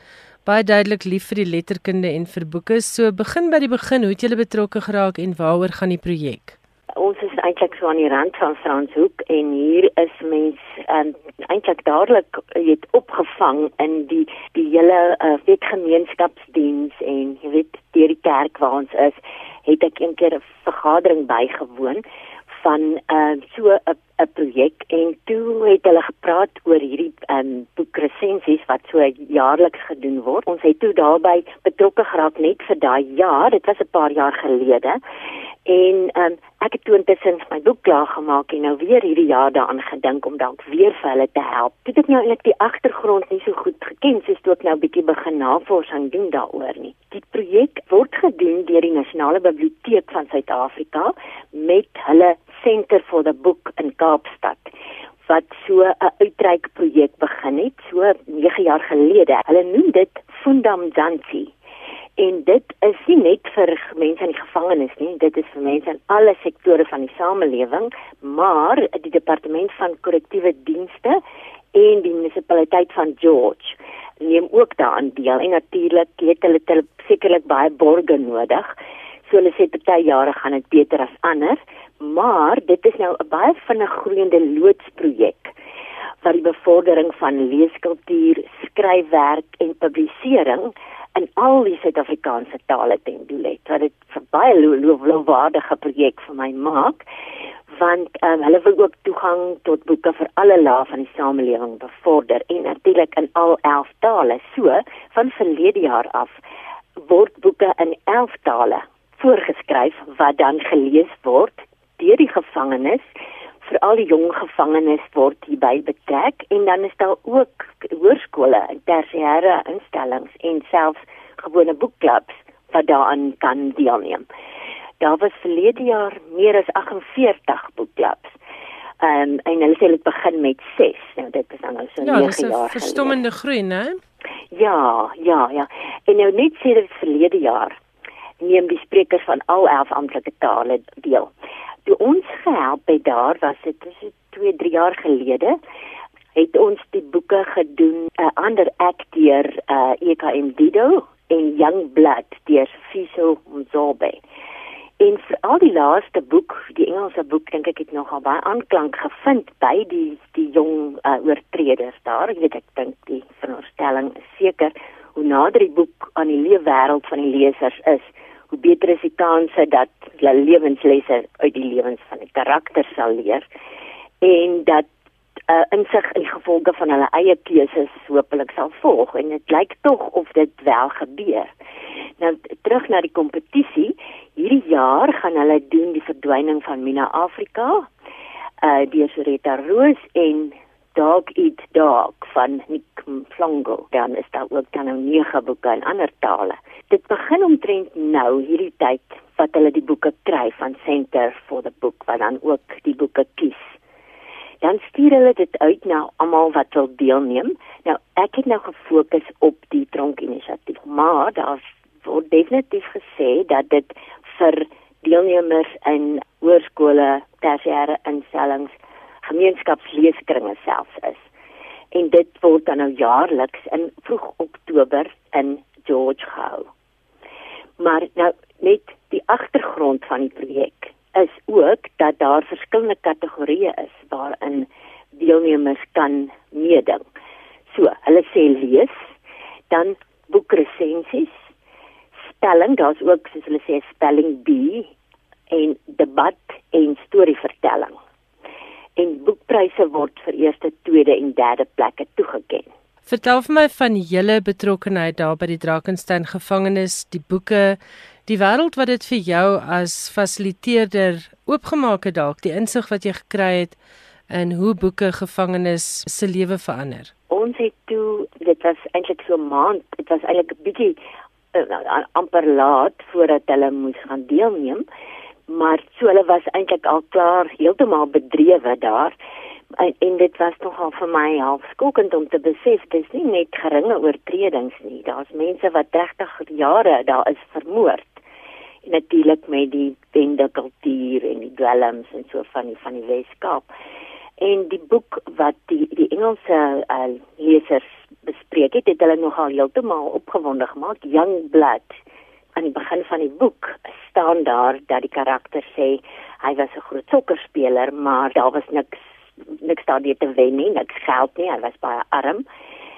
baie duidelik lief vir die letterkunde en vir boeke. So begin by die begin, hoe het julle betrokke geraak en waaroor gaan die projek? Ons is eintlik so aan die rand van Franshoek en hier is mens um, eintlik dadelik weet opgevang in die die hele uh, wetgemeenskapsdiens en jy weet deur die kerk waar ons is, het ek een keer 'n vergadering bygewoon van uh, so 'n 'n projek en toe het hulle gepraat oor hierdie um, boekresensies wat so jaarliks gedoen word. Ons het toe daarbey betrokke geraak net vir daai jaar. Dit was 'n paar jaar gelede. En um, ek het toe intussen my boek klaar gemaak en nou weer hierdie jaar daaraan gedink om dalk weer vir hulle te help. Toe het ek nou eintlik die agtergrond nie so goed geken soos toe ek nou bietjie begin navorsing doen daaroor nie. Die projek word gedoen deur die Nasionale Biblioteek van Suid-Afrika met hulle Center for the Book in Kaapstad wat so 'n uitreikprojek begin het so 9 jaar gelede. Hulle noem dit Fundam Zanzi. En dit is nie net vir mense in die gevangenis nie, dit is vir mense in alle sektore van die samelewing, maar die departement van korrektiewe dienste en die munisipaliteit van George neem ook daaraan deel en natuurlik het hulle hulle sekerlik baie borge nodig. So hulle sê party jare gaan dit beter as ander, maar dit is nou 'n baie vinnig groeiende loodsprojek wat die bevordering van leeskultuur, skryfwerk en publisering in al die Suid-Afrikaanse tale ten doel het. Wat dit vir baie lofwaardige projek vir my maak want um, hulle wil ook toegang tot boeke vir alle lae van die samelewing bevorder en natuurlik in al 11 tale. So, van verlede jaar af word boeke in 11 tale voorgeskryf wat dan gelees word deur die gevangenes vir al die jong gevangenes word hierby betrek en dan is daar ook hoërskole en tersiêre instellings en selfs gewone boekklubs wat daaraan kan deelneem. Daar was verlede jaar meer as 48 boekklubs. Um, en hulle sê dit begin met 6. Nou dit is dan nou so 9 ja, jaar. Ja, dis 'n verstommende groei, né? Ja, ja, ja. En nou net sê dit verlede jaar neem die sprekers van al 11 amptelike tale deel toe ons gehelp het daar was dit is 2 3 jaar gelede het ons die boeke gedoen 'n uh, ander akteur uh, EKM Dido en Young Blood deur Fiso Mzobe. En vir al die laaste boek die Engelse boek dink ek het nogal baie aanklank gevind by die die jong uh, oortreders daar. Ek weet ek dink die veronderstelling is seker hoe nader die boek aan die lewe wêreld van die lesers is hoe beter is die kanse dat hulle lewenslesse uit die lewens van die karakter sal leer en dat uh, insig in gevolge van hulle eie keuses hopelik sal volg en dit lyk tog of dit wel gebeur. Nou terug na die kompetisie, hierdie jaar gaan hulle doen die verdwyning van Mina Afrika. Uh die Soreta Roos en Dog Eat Dog van Nick Mflongo. Dan is daar ook dan nou nege boeke in ander tale. Dit begin omtrent nou hierdie tyd wat hulle die boeke kry van Center for the Book wat dan ook die boeke kies. Dan stuur hulle dit uit na almal wat wil deelneem. Nou ek het nou gefokus op die tronk inisiatief, maar daar word definitief gesê dat dit vir deelnemers in hoërskole, tersiêre instellings gemeenskapsleeskringe selfs is. En dit word dan nou jaarliks in vroeg Oktober in George gehou. Maar nou net die agtergrond van die projek is ook dat daar verskillende kategorieë is waarin deelnemers kan meeding. So, hulle sê lees, dan boekresensies, spelling, daar's ook soos hulle sê spelling bee en debat en storievertelling en boekpryse word vir eerste, tweede en derde plekke toegeken. Vertel vir my van julle betrokkeheid daar by die Drakensberg gevangenis, die boeke, die wêreld wat dit vir jou as fasiliteerder oopgemaak het dalk, die insig wat jy gekry het in hoe boeke gevangenis se lewe verander. Ons het toe, dit was eintlik so 'n maand, dit was eintlik 'n bietjie uh, amper laat voordat hulle moes gaan deelneem maar so hulle was eintlik al klaar heeltemal bedrewe daar. En, en dit was nogal vir my half skokkend om te besef dis nie net geringe oortredings nie. Daar's mense wat 30 jare daar is vermoord. En natuurlik met die bende kultuur en die dwelms en so van die van die Weskaap. En die boek wat die die Engelse uh, lesers bespreek het het hulle nogal heeltemal opgewonde gemaak. Young Blood aan die begin van die boek staan daar dat die karakter sê hy was 'n groot sokkerspeler, maar daar was niks niks daardie te wen nie, niks geld nie, hy was baie arm.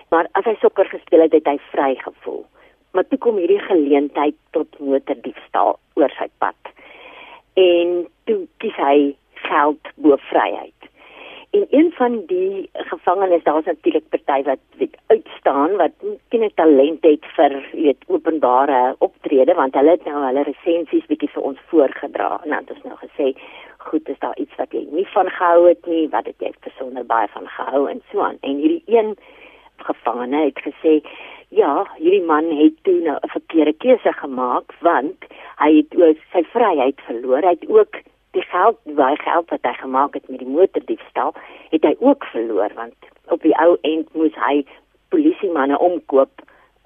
Maar as hy sokker gespeel het, het hy vry gevoel. Maar toe kom hierdie geleentheid tot motordiefstal oor sy pad. En toe kies hy geld bo vryheid en een van die gevangenes daar's natuurlik party wat weet uitstaan wat ken 'n talent het vir weet openbare optrede want hulle het nou hulle resensies bietjie vir ons voorgedra. En dan het ons nou gesê goed is daar iets wat jy nie van gehou het nie? Wat het jy besonder baie van gehou? En so aan. En hierdie een gevangene het gesê ja hierdie man het toe nou 'n verkeerde keuse gemaak want hy het ook sy vryheid verloor. Hy het ook die geld, baie geld wat hy gemaak het met die motordiefstal, het hy ook verloor want op die ou end moes hy polisiemanne omkoop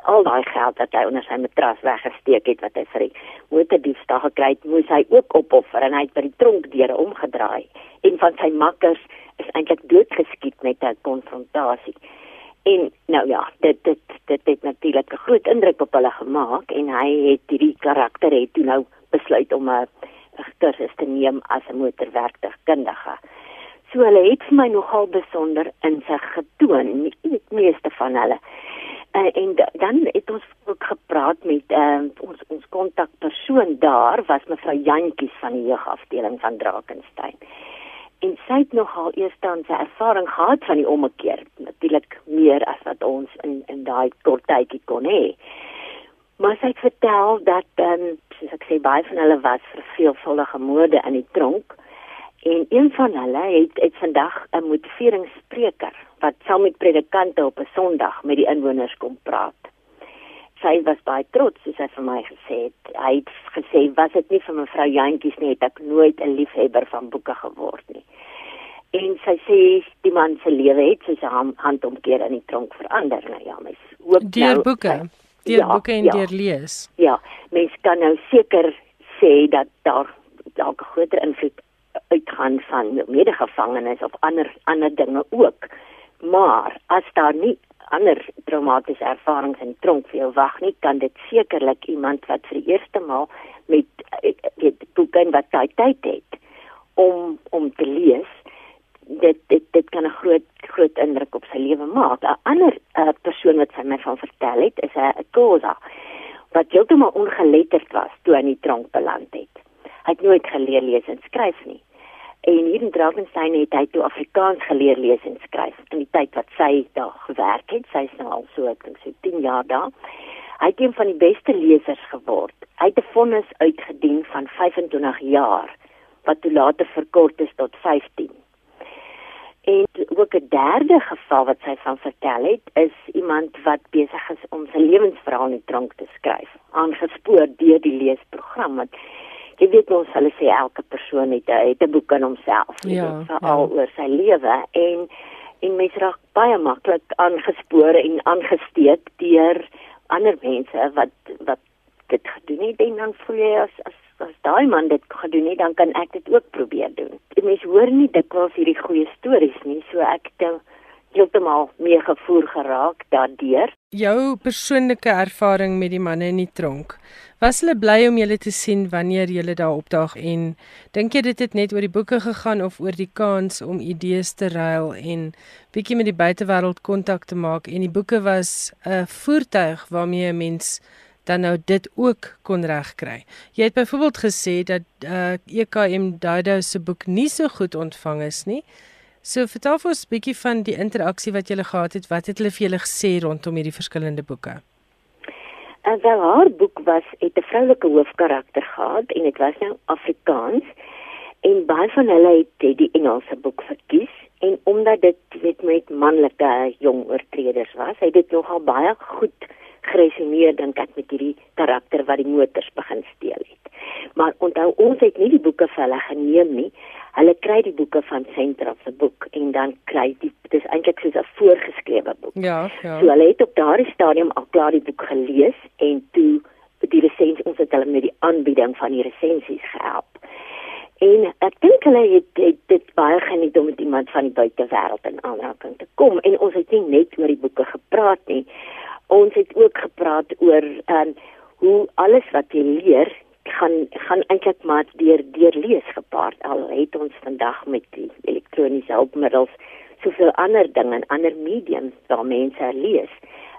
al daai geld wat hy onder sy matras weggesteek het wat hy vir die motordiefstal gekry het, moes hy ook opoffer en hy het by die tronk deure omgedraai. En van sy makkers is eintlik doodgeskiet met 'n konfrontasie. En nou ja, dit dit dit het natuurlik 'n groot indruk op hulle gemaak en hy het hierdie karakter het toe nou besluit om 'n kursus te neem as 'n motorwerktuigkundige. So hulle het vir my nogal besonder insig getoon, die meeste van hulle. Uh, en dan het ons ook gepraat met uh, ons ons kontakpersoon daar was mevrou Jantjies van die jeugafdeling van Drakensberg. En sy het nogal eers dan sy ervaring gehad van die ommekeer, natuurlik meer as wat ons in in daai kort tydjie kon hê. Maar sy het vertel dat ehm um, soos ek sê baie van hulle was vir veelvuldige moorde in die tronk. En een van hulle het het vandag 'n motiveringsspreker wat saam met predikante op 'n Sondag met die inwoners kom praat. Sy was baie trots, soos sy vir my gesê het. Hy het gesê, "Was dit nie vir mevrou Jantjies nie, het ek nooit 'n liefhebber van boeke geword nie." En sy sê die man se lewe het soos 'n handomkeer in die tronk verander. Nou ja, mens hoop nou deur boeke. Sy, deur ja, boeke en ja, deur lees. Ja, mens kan nou seker sê dat daar dalk 'n groter invloed uitgaan van medegevangenes of ander ander dinge ook. Maar as daar nie ander traumatiese ervarings in tronk vir jou wag nie, kan dit sekerlik iemand wat vir die eerste maal met weet boeke wat hy tyd het om om te lees dit dit dit kan 'n groot groot indruk op sy lewe maak. 'n Ander uh, persoon wat sy my van vertel het, is 'n Kosa wat heeltemal ongeletterd was toe hy in die tronk beland het. Hy het nooit geleer lees en skryf nie. En hier in Drakensberg het hy toe Afrikaans geleer lees en skryf in die tyd wat sy daar gewerk het. Sy is nou al so ek dink so 10 jaar daar. Hy het een van die beste lesers geword. Hy het 'n vonnis uitgedien van 25 jaar wat toe later verkort is tot 15. En ook 'n derde geval wat sy van vertel het, is iemand wat besig is om sy lewensverhaal in die tronk te skryf, aangespoor deur die leesprogram. Want jy weet mos hulle sê elke persoon het 'n het 'n boek in homself, ja, veral ja. oor sy lewe en en mense raak baie maklik aangespoor en aangesteek deur ander mense wat wat dit gedoen het en dan voel jy as as as daai man dit gedoen het, dan kan ek dit ook probeer doen. Die mense hoor nie dikwels hierdie goeie stories nie, so ek het heeltemal meegevoer geraak daardeur. Jou persoonlike ervaring met die manne in die tronk. Was hulle bly om julle te sien wanneer julle daar opdaag en dink jy dit het net oor die boeke gegaan of oor die kans om idees te ruil en bietjie met die buitewêreld kontak te maak en die boeke was 'n voertuig waarmee 'n mens dan nou dit ook kon regkry. Jy het byvoorbeeld gesê dat uh, EKM Dido se boek nie so goed ontvang is nie. So vertel vir ons 'n bietjie van die interaksie wat julle gehad het. Wat het hulle vir julle gesê rondom hierdie verskillende boeke? En uh, wel haar boek was het 'n vroulike hoofkarakter gehad en dit was nou Afrikaans en baie van hulle het, het die Engelse boek verkies en omdat dit weet met manlike jong oortreders was, het dit nogal baie goed geresoneer dink ek met hierdie karakter wat die motors begin steel het. Maar onthou ons het nie die boeke vir hulle geneem nie. Hulle kry die boeke van Centra se boek en dan kry die dis eintlik soos 'n voorgeskrewe boek. Ja, ja. So hulle het op daardie stadium al klaar die boek gelees en toe die resensie ons het hulle met die aanbieding van die resensies gehelp. En ek dink hulle het, het dit baie geniet om met iemand van die buitewêreld in aanraking te kom en ons het nie net oor die boeke gepraat nie ons het ook gepraat oor ehm um, hoe alles wat jy leer gaan gaan eintlik maar deur deur lees gepaard. Al het ons vandag met die elektroniese hulpmiddels soveel ander dinge en ander mediums waar mense lees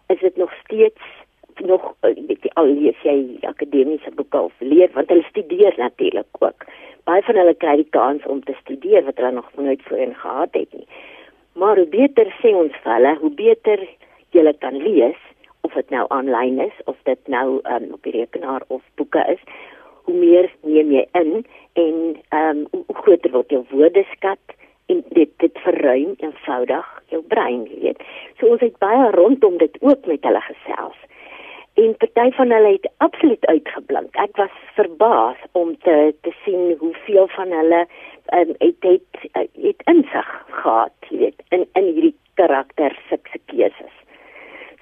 is dit nog steeds nog eh, weet jy al lees jy akademiese boeke of leer want hulle studeer natuurlik ook. Baie van hulle kry die kans om te studeer wat hulle nog nooit voorheen gehad het nie. Maar hoe beter sê ons vir hulle hoe beter jy kan lees of dit nou aanlyn is of dit nou um, op die rekenaar of boeke is hoe meer neem jy in en ehm um, hoe groter word jou woordeskat en dit dit verruim eenvoudig jou brein weet. So ons het baie rondom dit ook met hulle gesels. En party van hulle het absoluut uitgeblink. Ek was verbaas om te te sien hoeveel van hulle um, het het het insig gehad weet in in hierdie karakter se keuses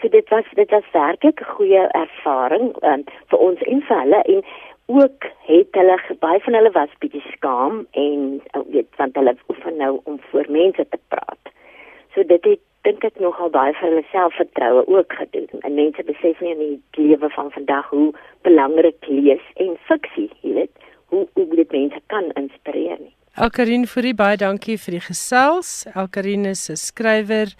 So dit was dit was werklik 'n goeie ervaring um, vir ons en vir hulle en ook het hulle baie van hulle was bietjie skaam en uh, weet want hulle oefen nou om voor mense te praat. So dit het dink ek nogal baie vir hulle selfvertroue ook gedoen. En mense besef nie in die lewe van vandag hoe belangrik lees en fiksie, jy weet, hoe hoe dit mense kan inspireer nie. Elkarin Fourie baie dankie vir die gesels. Elkarin is 'n skrywer,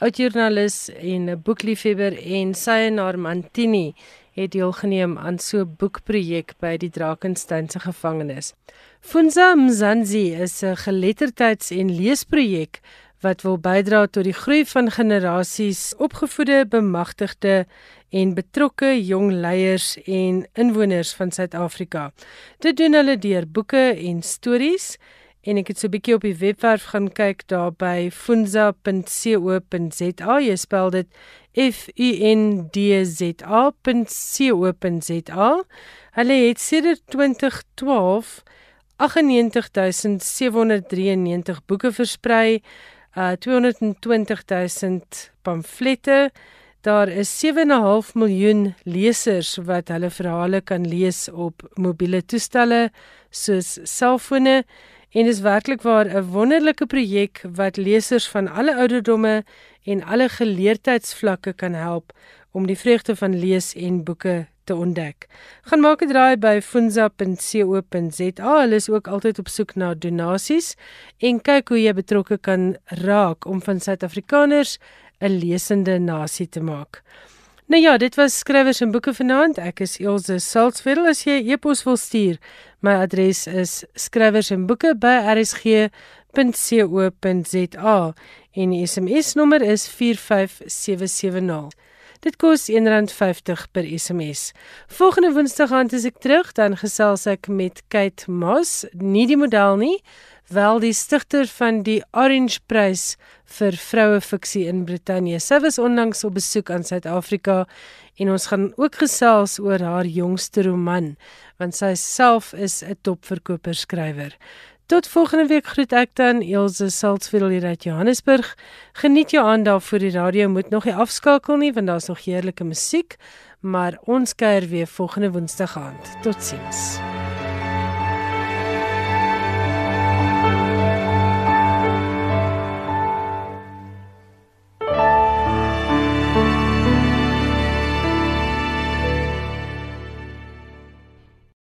oudjoernalis en 'n boekliefhebber en sy en haar Mantini het deelgeneem aan so 'n boekprojek by die Drakensberg gevangenis. Funza Mzansi is 'n geletterdheids- en leesprojek wat wil bydra tot die groei van generasies opgevoede, bemagtigde en betrokke jong leiers en inwoners van Suid-Afrika. Dit doen hulle deur boeke en stories en ek het so 'n bietjie op die webwerf gaan kyk daar by funza.co.za. Jy spel dit F U N D Z A.co.za. Hulle het sedert 2012 98793 boeke versprei, uh 220000 pamflette. Daar is 7.5 miljoen lesers wat hulle verhale kan lees op mobiele toestelle soos selfone en is werklik waar 'n wonderlike projek wat lesers van alle ouderdomme en alle geleerdheidsvlakke kan help om die vreugde van lees en boeke te ontdek. Gaan maak 'n draai by funza.co.za. Hulle is ook altyd op soek na donasies en kyk hoe jy betrokke kan raak om van Suid-Afrikaners 'n lesende nasie te maak. Nou ja, dit was skrywers en boeke vanaand. Ek is Elsje Salzwetel as jy e-pos wil stuur. My adres is skrywers en boeke by rsg.co.za en die SMS nommer is 45770. Dit kos R1.50 per SMS. Volgende Woensdag aand is ek terug, dan gesels ek met Kate Moss, nie die model nie, wel die stigter van die Orange Prys vir vroue fiksie in Brittanje. Sy was onlangs op besoek aan Suid-Afrika en ons gaan ook gesels oor haar jongste roman, want sy self is 'n topverkoper skrywer. Tot volgende week groet ek dan Elsje Salzwetel hier uit Johannesburg. Geniet jou aand daar vir die radio. Moet nog nie afskakel nie want daar's nog heerlike musiek, maar ons kuier weer volgende Woensdag aand. Totsiens.